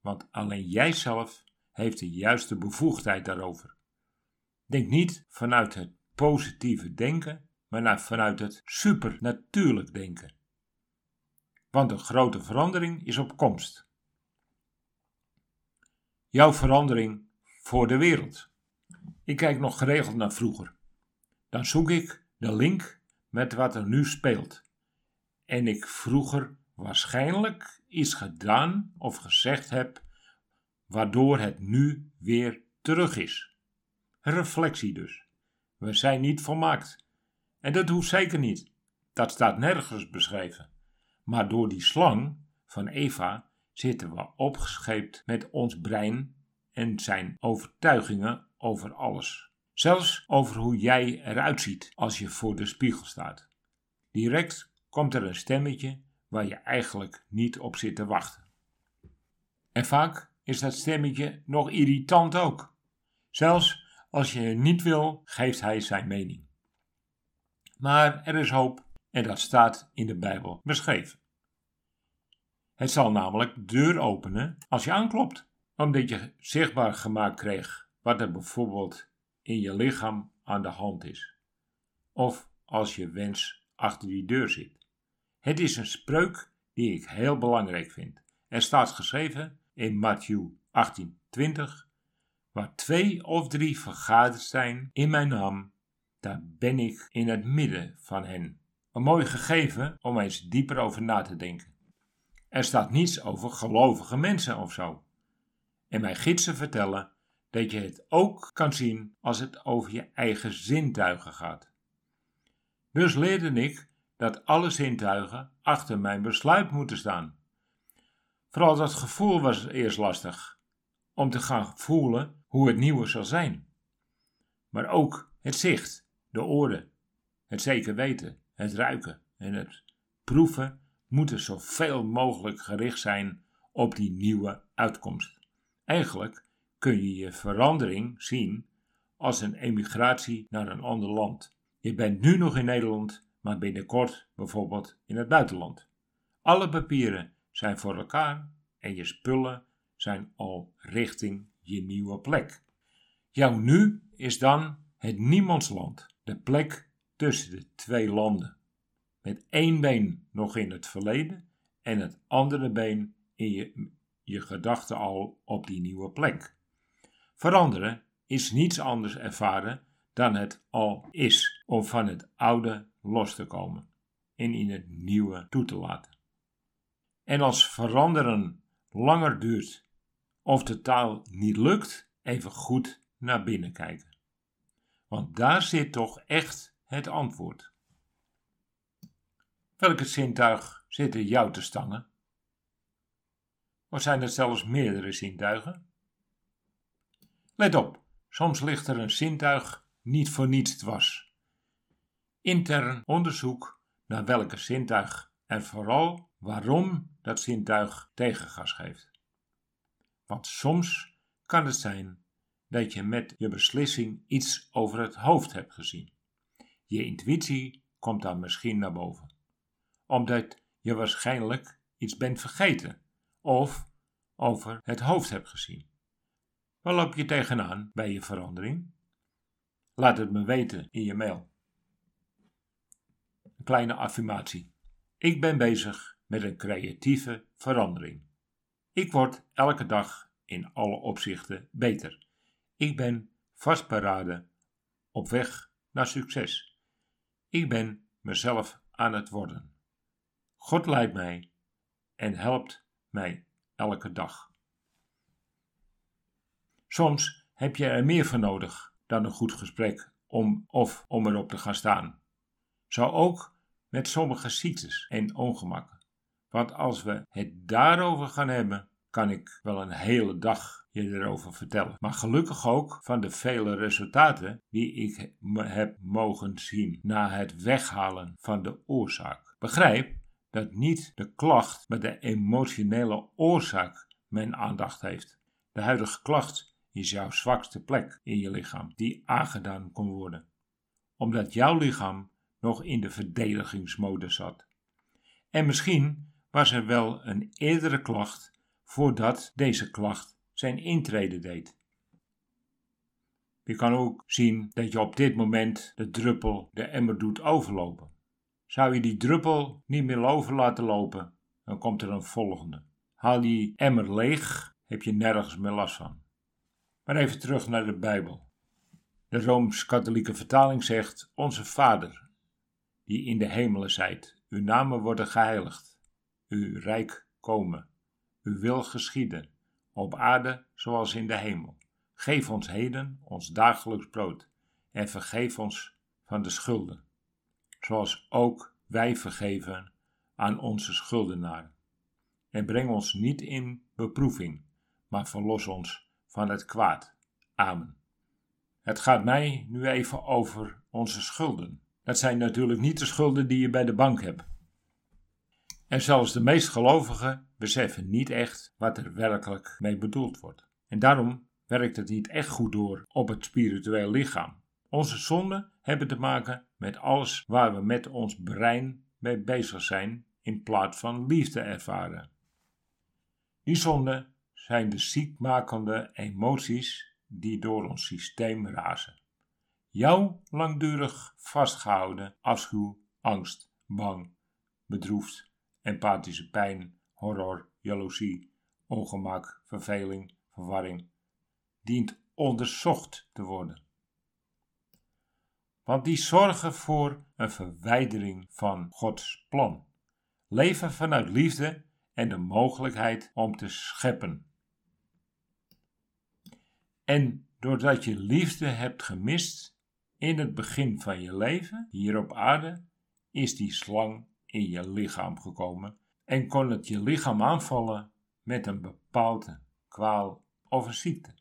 want alleen jijzelf heeft de juiste bevoegdheid daarover. Denk niet vanuit het positieve denken, maar vanuit het supernatuurlijk denken. Want een grote verandering is op komst. Jouw verandering voor de wereld. Ik kijk nog geregeld naar vroeger. Dan zoek ik de link met wat er nu speelt en ik vroeger waarschijnlijk iets gedaan of gezegd heb, waardoor het nu weer terug is. Reflectie dus. We zijn niet volmaakt. En dat hoeft zeker niet. Dat staat nergens beschreven. Maar door die slang van Eva zitten we opgescheept met ons brein en zijn overtuigingen over alles. Zelfs over hoe jij eruit ziet als je voor de spiegel staat. Direct komt er een stemmetje waar je eigenlijk niet op zit te wachten. En vaak is dat stemmetje nog irritant ook. Zelfs als je niet wil, geeft hij zijn mening. Maar er is hoop en dat staat in de Bijbel beschreven. Het zal namelijk de deur openen als je aanklopt, omdat je zichtbaar gemaakt kreeg wat er bijvoorbeeld in je lichaam aan de hand is. Of als je wens achter die deur zit. Het is een spreuk die ik heel belangrijk vind. Er staat geschreven in Matthew 18:20: Waar twee of drie vergaderd zijn in mijn naam, daar ben ik in het midden van hen. Een mooi gegeven om eens dieper over na te denken. Er staat niets over gelovige mensen of zo. En mijn gidsen vertellen dat je het ook kan zien als het over je eigen zintuigen gaat. Dus leerde ik dat alle zintuigen achter mijn besluit moeten staan. Vooral dat gevoel was eerst lastig, om te gaan voelen hoe het nieuwe zal zijn. Maar ook het zicht, de oren, het zeker weten, het ruiken en het proeven moeten zoveel mogelijk gericht zijn op die nieuwe uitkomst. Eigenlijk kun je je verandering zien als een emigratie naar een ander land. Je bent nu nog in Nederland, maar binnenkort bijvoorbeeld in het buitenland. Alle papieren zijn voor elkaar en je spullen zijn al richting je nieuwe plek. Jouw nu is dan het niemandsland, de plek tussen de twee landen. Met één been nog in het verleden en het andere been in je, je gedachten al op die nieuwe plek. Veranderen is niets anders ervaren dan het al is, om van het oude los te komen en in het nieuwe toe te laten. En als veranderen langer duurt of totaal niet lukt, even goed naar binnen kijken. Want daar zit toch echt het antwoord. Welke zintuig zit er jou te stangen? Of zijn het zelfs meerdere zintuigen? Let op, soms ligt er een zintuig niet voor niets dwars. Intern onderzoek naar welke zintuig en vooral waarom dat zintuig tegengas geeft. Want soms kan het zijn dat je met je beslissing iets over het hoofd hebt gezien. Je intuïtie komt dan misschien naar boven, omdat je waarschijnlijk iets bent vergeten of over het hoofd hebt gezien. Waar loop je tegenaan bij je verandering? Laat het me weten in je mail. Een kleine affirmatie. Ik ben bezig met een creatieve verandering. Ik word elke dag in alle opzichten beter. Ik ben vastberaden op weg naar succes. Ik ben mezelf aan het worden. God leidt mij en helpt mij elke dag. Soms heb je er meer voor nodig dan een goed gesprek om of om erop te gaan staan. Zo ook met sommige ziektes en ongemakken. Want als we het daarover gaan hebben, kan ik wel een hele dag je erover vertellen. Maar gelukkig ook van de vele resultaten die ik heb mogen zien na het weghalen van de oorzaak. Begrijp dat niet de klacht, maar de emotionele oorzaak mijn aandacht heeft. De huidige klacht is jouw zwakste plek in je lichaam die aangedaan kon worden, omdat jouw lichaam nog in de verdedigingsmodus zat. En misschien was er wel een eerdere klacht voordat deze klacht zijn intrede deed. Je kan ook zien dat je op dit moment de druppel de emmer doet overlopen. Zou je die druppel niet meer over laten lopen, dan komt er een volgende. Haal die emmer leeg, heb je nergens meer last van. Maar even terug naar de Bijbel. De Rooms-Katholieke vertaling zegt: Onze Vader, die in de hemelen zijt, uw namen worden geheiligd, uw rijk komen, uw wil geschieden, op aarde zoals in de hemel. Geef ons heden ons dagelijks brood en vergeef ons van de schulden, zoals ook wij vergeven aan onze schuldenaren. En breng ons niet in beproeving, maar verlos ons van het kwaad. Amen. Het gaat mij nu even over onze schulden. Dat zijn natuurlijk niet de schulden die je bij de bank hebt. En zelfs de meest gelovigen beseffen niet echt wat er werkelijk mee bedoeld wordt. En daarom werkt het niet echt goed door op het spiritueel lichaam. Onze zonden hebben te maken met alles waar we met ons brein mee bezig zijn in plaats van liefde ervaren. Die zonden zijn de ziekmakende emoties die door ons systeem razen. Jouw langdurig vastgehouden afschuw, angst, bang, bedroefd, empathische pijn, horror, jaloezie, ongemak, verveling, verwarring, dient onderzocht te worden. Want die zorgen voor een verwijdering van Gods plan. Leven vanuit liefde en de mogelijkheid om te scheppen. En doordat je liefde hebt gemist in het begin van je leven hier op aarde, is die slang in je lichaam gekomen en kon het je lichaam aanvallen met een bepaalde kwaal of een ziekte.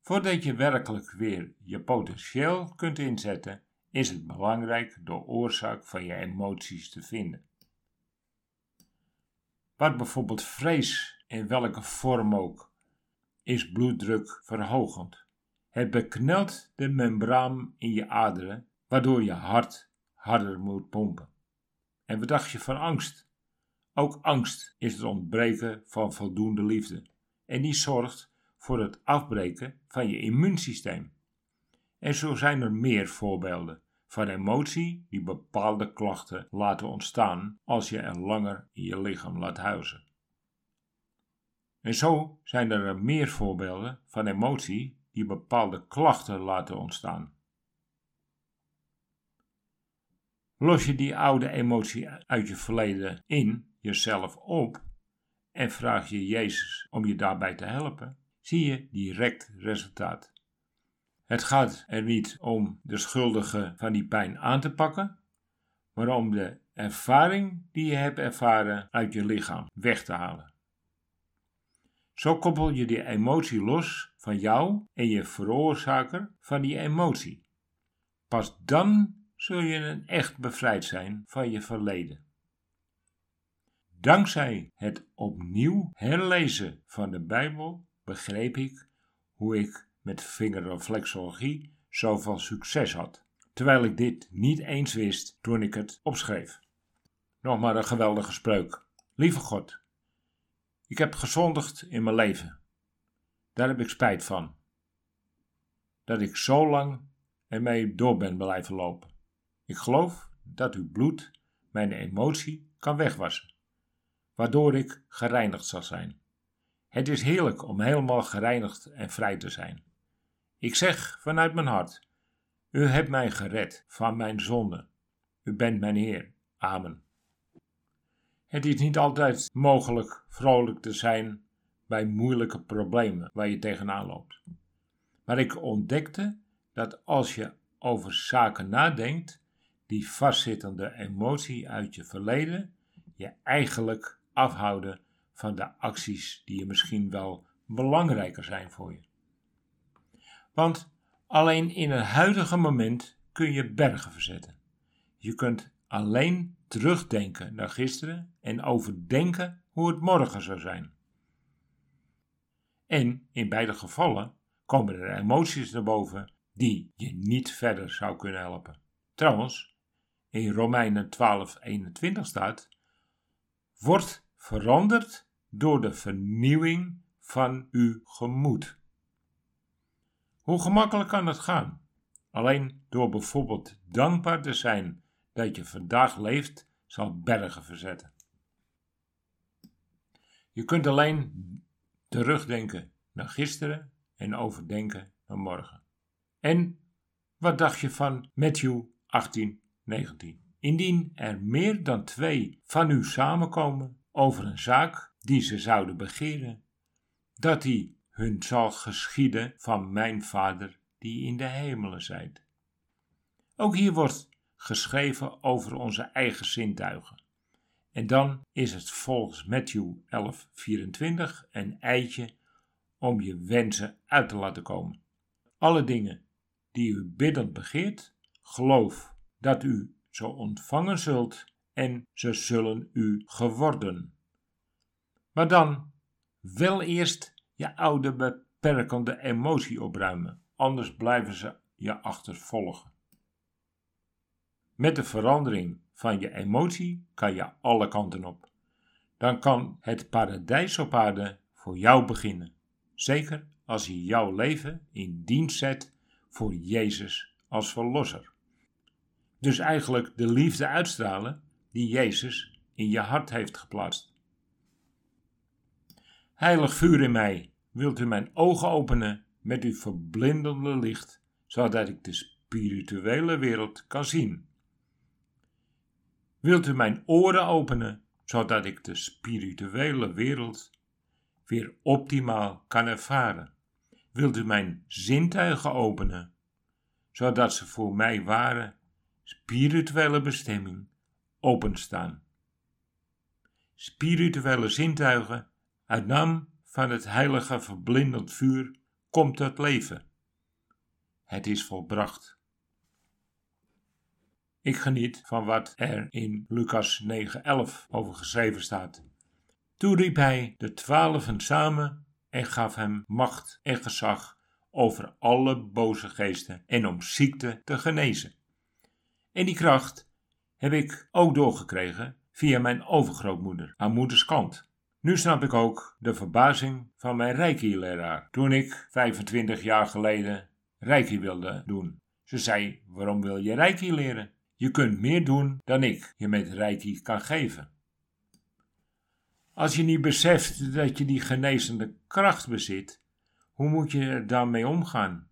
Voordat je werkelijk weer je potentieel kunt inzetten, is het belangrijk de oorzaak van je emoties te vinden. Wat bijvoorbeeld vrees, in welke vorm ook, is bloeddruk verhogend. Het beknelt de membraan in je aderen, waardoor je hart harder moet pompen. En wat dacht je van angst? Ook angst is het ontbreken van voldoende liefde. En die zorgt voor het afbreken van je immuunsysteem. En zo zijn er meer voorbeelden van emotie die bepaalde klachten laten ontstaan als je er langer in je lichaam laat huizen. En zo zijn er meer voorbeelden van emotie die bepaalde klachten laten ontstaan. Los je die oude emotie uit je verleden in jezelf op en vraag je Jezus om je daarbij te helpen, zie je direct resultaat. Het gaat er niet om de schuldige van die pijn aan te pakken, maar om de ervaring die je hebt ervaren uit je lichaam weg te halen. Zo koppel je die emotie los van jou en je veroorzaker van die emotie. Pas dan zul je een echt bevrijd zijn van je verleden. Dankzij het opnieuw herlezen van de Bijbel begreep ik hoe ik met vingerreflexologie zoveel succes had, terwijl ik dit niet eens wist toen ik het opschreef. Nog maar een geweldige spreuk. Lieve God, ik heb gezondigd in mijn leven. Daar heb ik spijt van. Dat ik zo lang ermee door ben blijven lopen. Ik geloof dat uw bloed mijn emotie kan wegwassen, waardoor ik gereinigd zal zijn. Het is heerlijk om helemaal gereinigd en vrij te zijn. Ik zeg vanuit mijn hart: U hebt mij gered van mijn zonde. U bent mijn Heer. Amen. Het is niet altijd mogelijk vrolijk te zijn bij moeilijke problemen waar je tegenaan loopt. Maar ik ontdekte dat als je over zaken nadenkt, die vastzittende emotie uit je verleden, je eigenlijk afhouden van de acties die je misschien wel belangrijker zijn voor je. Want alleen in het huidige moment kun je bergen verzetten. Je kunt alleen terugdenken naar gisteren en overdenken hoe het morgen zou zijn. En in beide gevallen komen er emoties naar boven die je niet verder zou kunnen helpen. Trouwens, in Romeinen 12:21 staat: wordt veranderd door de vernieuwing van uw gemoed. Hoe gemakkelijk kan dat gaan? Alleen door bijvoorbeeld dankbaar te zijn dat je vandaag leeft, zal bergen verzetten. Je kunt alleen terugdenken naar gisteren en overdenken naar morgen. En wat dacht je van Matthew 18, 19? Indien er meer dan twee van u samenkomen over een zaak die ze zouden begeren, dat die hun zal geschieden van mijn Vader die in de hemelen zijt. Ook hier wordt geschreven over onze eigen zintuigen. En dan is het volgens Matthew 11:24 een eitje om je wensen uit te laten komen. Alle dingen die u biddend begeert, geloof dat u ze ontvangen zult en ze zullen u geworden. Maar dan wel eerst je oude beperkende emotie opruimen, anders blijven ze je achtervolgen. Met de verandering van je emotie kan je alle kanten op. Dan kan het paradijs op aarde voor jou beginnen. Zeker als je jouw leven in dienst zet voor Jezus als verlosser. Dus eigenlijk de liefde uitstralen die Jezus in je hart heeft geplaatst. Heilig vuur in mij, wilt u mijn ogen openen met uw verblindende licht, zodat ik de spirituele wereld kan zien. Wilt u mijn oren openen, zodat ik de spirituele wereld weer optimaal kan ervaren? Wilt u mijn zintuigen openen, zodat ze voor mij ware spirituele bestemming openstaan. Spirituele zintuigen, uit naam van het heilige verblindend vuur, komt het leven. Het is volbracht. Ik geniet van wat er in Lucas 9:11 over geschreven staat. Toen riep hij de twaalfen samen en gaf hem macht en gezag over alle boze geesten en om ziekte te genezen. En die kracht heb ik ook doorgekregen via mijn overgrootmoeder aan moeders kant. Nu snap ik ook de verbazing van mijn reiki-leraar toen ik 25 jaar geleden reiki wilde doen. Ze zei: Waarom wil je reiki leren? Je kunt meer doen dan ik je met reiki kan geven. Als je niet beseft dat je die genezende kracht bezit, hoe moet je er dan mee omgaan?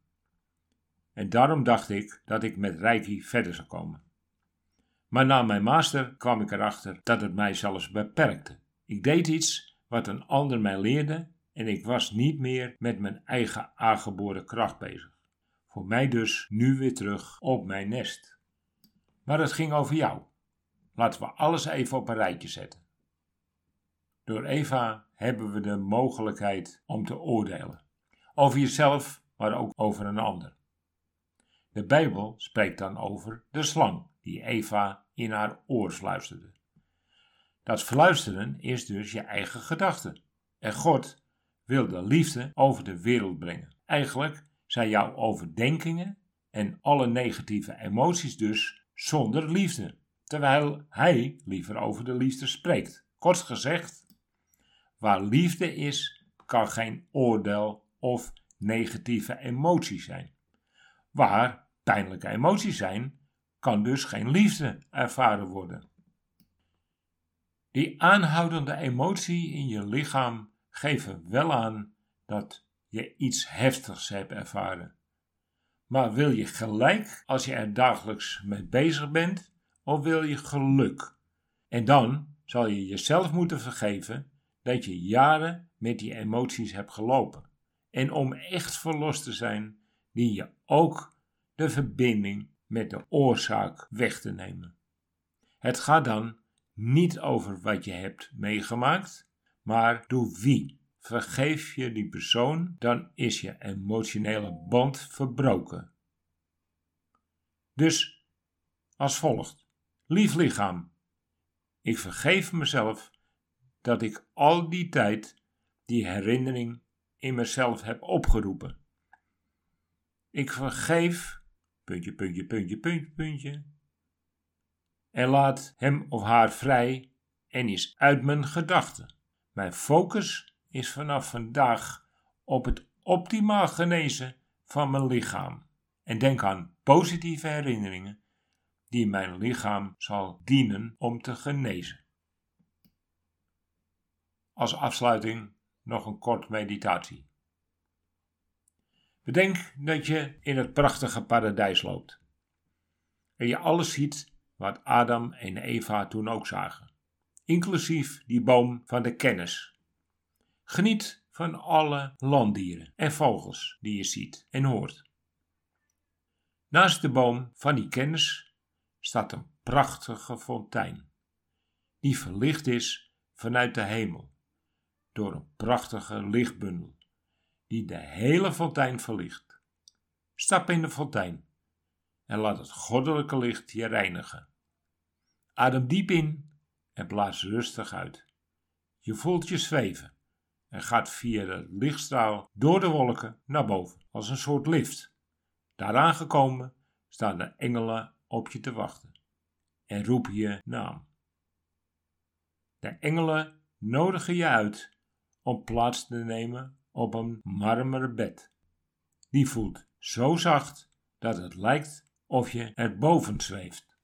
En daarom dacht ik dat ik met reiki verder zou komen. Maar na mijn master kwam ik erachter dat het mij zelfs beperkte. Ik deed iets wat een ander mij leerde en ik was niet meer met mijn eigen aangeboren kracht bezig. Voor mij dus nu weer terug op mijn nest. Maar het ging over jou. Laten we alles even op een rijtje zetten. Door Eva hebben we de mogelijkheid om te oordelen. Over jezelf, maar ook over een ander. De Bijbel spreekt dan over de slang die Eva in haar oor fluisterde. Dat fluisteren is dus je eigen gedachte. En God wil de liefde over de wereld brengen. Eigenlijk zijn jouw overdenkingen en alle negatieve emoties dus zonder liefde, terwijl Hij liever over de liefde spreekt. Kort gezegd, waar liefde is, kan geen oordeel of negatieve emotie zijn. Waar pijnlijke emoties zijn, kan dus geen liefde ervaren worden. Die aanhoudende emotie in je lichaam geven wel aan dat je iets heftigs hebt ervaren. Maar wil je gelijk als je er dagelijks mee bezig bent, of wil je geluk? En dan zal je jezelf moeten vergeven dat je jaren met die emoties hebt gelopen. En om echt verlost te zijn, dien je ook de verbinding met de oorzaak weg te nemen. Het gaat dan niet over wat je hebt meegemaakt, maar door wie. Vergeef je die persoon, dan is je emotionele band verbroken. Dus als volgt: Lief lichaam, ik vergeef mezelf dat ik al die tijd die herinnering in mezelf heb opgeroepen. Ik vergeef, puntje, puntje, puntje, puntje, puntje. En laat hem of haar vrij en is uit mijn gedachten. Mijn focus is vanaf vandaag op het optimaal genezen van mijn lichaam. En denk aan positieve herinneringen die mijn lichaam zal dienen om te genezen. Als afsluiting nog een kort meditatie. Bedenk dat je in het prachtige paradijs loopt. En je alles ziet wat Adam en Eva toen ook zagen, inclusief die boom van de kennis. Geniet van alle landdieren en vogels die je ziet en hoort. Naast de boom van die kennis staat een prachtige fontein, die verlicht is vanuit de hemel door een prachtige lichtbundel die de hele fontein verlicht. Stap in de fontein en laat het goddelijke licht je reinigen. Adem diep in en blaas rustig uit. Je voelt je zweven en gaat via de lichtstraal door de wolken naar boven, als een soort lift. Daar aangekomen staan de engelen op je te wachten en roepen je naam. De engelen nodigen je uit om plaats te nemen op een marmeren bed. Die voelt zo zacht dat het lijkt of je erboven zweeft.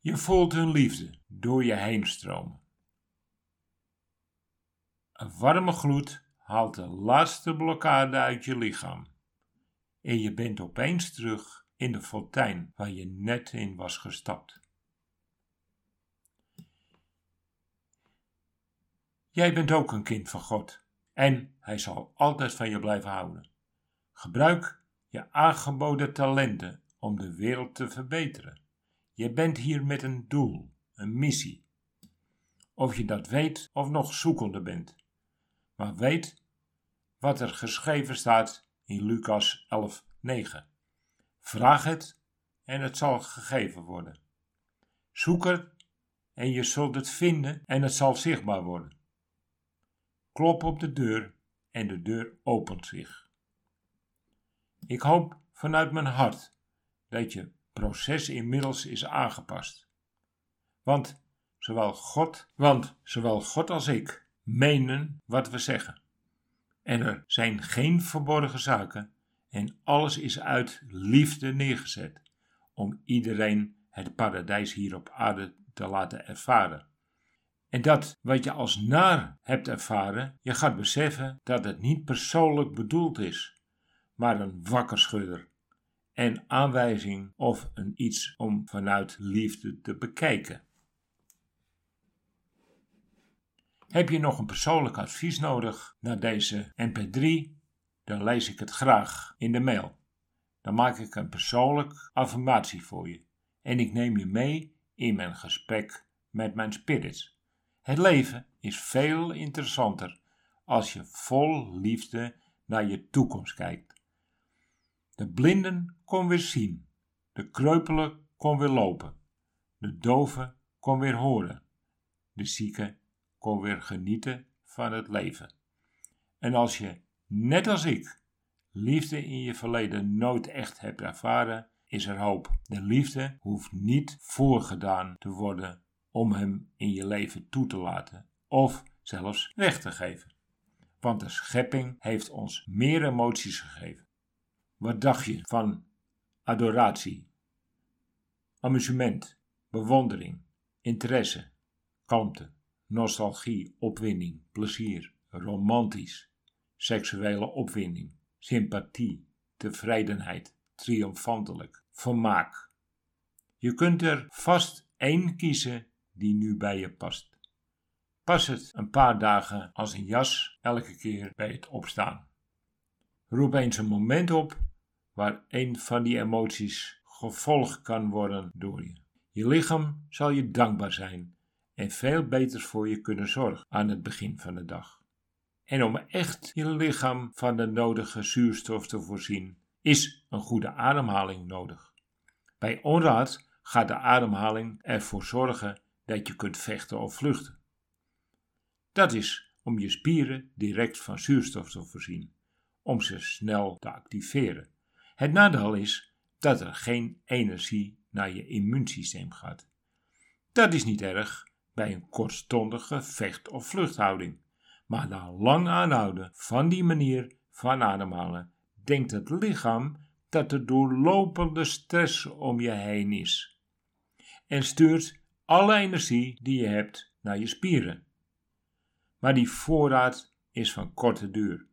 Je voelt hun liefde door je heen stromen. Een warme gloed haalt de laatste blokkade uit je lichaam. En je bent opeens terug in de fontein waar je net in was gestapt. Jij bent ook een kind van God en Hij zal altijd van je blijven houden. Gebruik je aangeboden talenten om de wereld te verbeteren. Je bent hier met een doel, een missie. Of je dat weet of nog zoekende bent. Maar weet wat er geschreven staat in Lucas 11:9. Vraag het en het zal gegeven worden. Zoek het en je zult het vinden en het zal zichtbaar worden. Klop op de deur en de deur opent zich. Ik hoop vanuit mijn hart dat je proces inmiddels is aangepast. Want zowel God, want zowel God als ik menen wat we zeggen. En er zijn geen verborgen zaken en alles is uit liefde neergezet om iedereen het paradijs hier op aarde te laten ervaren. En dat wat je als naar hebt ervaren, je gaat beseffen dat het niet persoonlijk bedoeld is, maar een wakkerschudder en aanwijzing of een iets om vanuit liefde te bekijken. Heb je nog een persoonlijk advies nodig naar deze MP3? Dan lees ik het graag in de mail. Dan maak ik een persoonlijk affirmatie voor je en ik neem je mee in mijn gesprek met mijn spirits. Het leven is veel interessanter als je vol liefde naar je toekomst kijkt. De blinden kon weer zien, de kreupelen kon weer lopen, de dove kon weer horen, de zieke kon weer genieten van het leven. En als je, net als ik, liefde in je verleden nooit echt hebt ervaren, is er hoop. De liefde hoeft niet voorgedaan te worden om hem in je leven toe te laten of zelfs weg te geven. Want de schepping heeft ons meer emoties gegeven. Wat dacht je van adoratie, amusement, bewondering, interesse, kalmte, nostalgie, opwinding, plezier, romantisch, seksuele opwinding, sympathie, tevredenheid, triomfantelijk, vermaak. Je kunt er vast één kiezen die nu bij je past. Pas het een paar dagen als een jas elke keer bij het opstaan. Roep eens een moment op waar een van die emoties gevolgd kan worden door je. Je lichaam zal je dankbaar zijn en veel beter voor je kunnen zorgen aan het begin van de dag. En om echt je lichaam van de nodige zuurstof te voorzien, is een goede ademhaling nodig. Bij onraad gaat de ademhaling ervoor zorgen dat je kunt vechten of vluchten. Dat is om je spieren direct van zuurstof te voorzien, om ze snel te activeren. Het nadeel is dat er geen energie naar je immuunsysteem gaat. Dat is niet erg bij een kortstondige vecht- of vluchthouding, maar na lang aanhouden van die manier van ademhalen denkt het lichaam dat er doorlopende stress om je heen is en stuurt alle energie die je hebt naar je spieren. Maar die voorraad is van korte duur.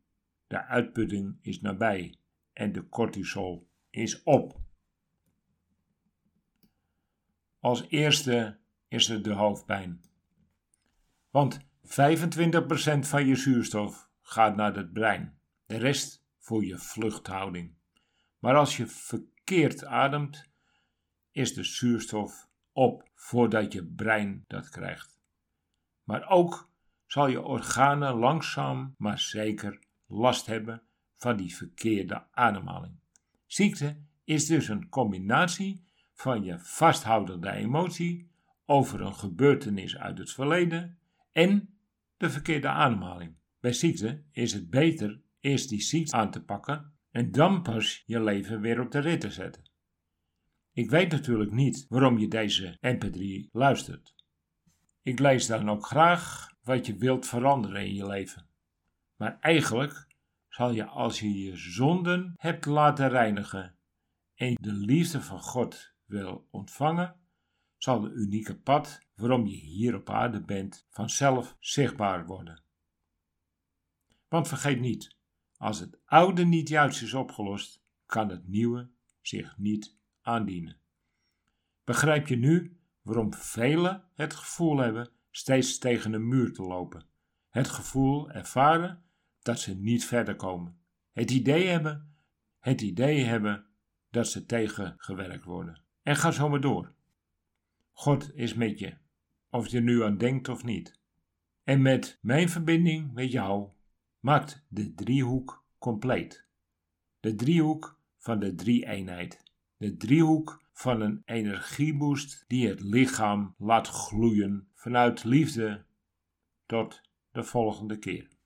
De uitputting is nabij en de cortisol is op. Als eerste is er de hoofdpijn. Want 25% van je zuurstof gaat naar het brein, de rest voor je vluchthouding. Maar als je verkeerd ademt, is de zuurstof op voordat je brein dat krijgt. Maar ook zal je organen langzaam maar zeker last hebben van die verkeerde ademhaling. Ziekte is dus een combinatie van je vasthoudende emotie over een gebeurtenis uit het verleden en de verkeerde ademhaling. Bij ziekte is het beter eerst die ziekte aan te pakken en dan pas je leven weer op de rit te zetten. Ik weet natuurlijk niet waarom je deze MP3 luistert. Ik lees dan ook graag wat je wilt veranderen in je leven. Maar eigenlijk zal je als je je zonden hebt laten reinigen en de liefde van God wil ontvangen, zal de unieke pad waarom je hier op aarde bent vanzelf zichtbaar worden. Want vergeet niet, als het oude niet juist is opgelost, kan het nieuwe zich niet aandienen. Begrijp je nu waarom velen het gevoel hebben steeds tegen een muur te lopen? Het gevoel ervaren dat ze niet verder komen. Het idee hebben, het idee hebben dat ze tegengewerkt worden. En ga zo maar door. God is met je, of je er nu aan denkt of niet. En met mijn verbinding met jou maakt de driehoek compleet. De driehoek van de drie-eenheid. De driehoek van een energieboost die het lichaam laat gloeien vanuit liefde tot de volgende keer.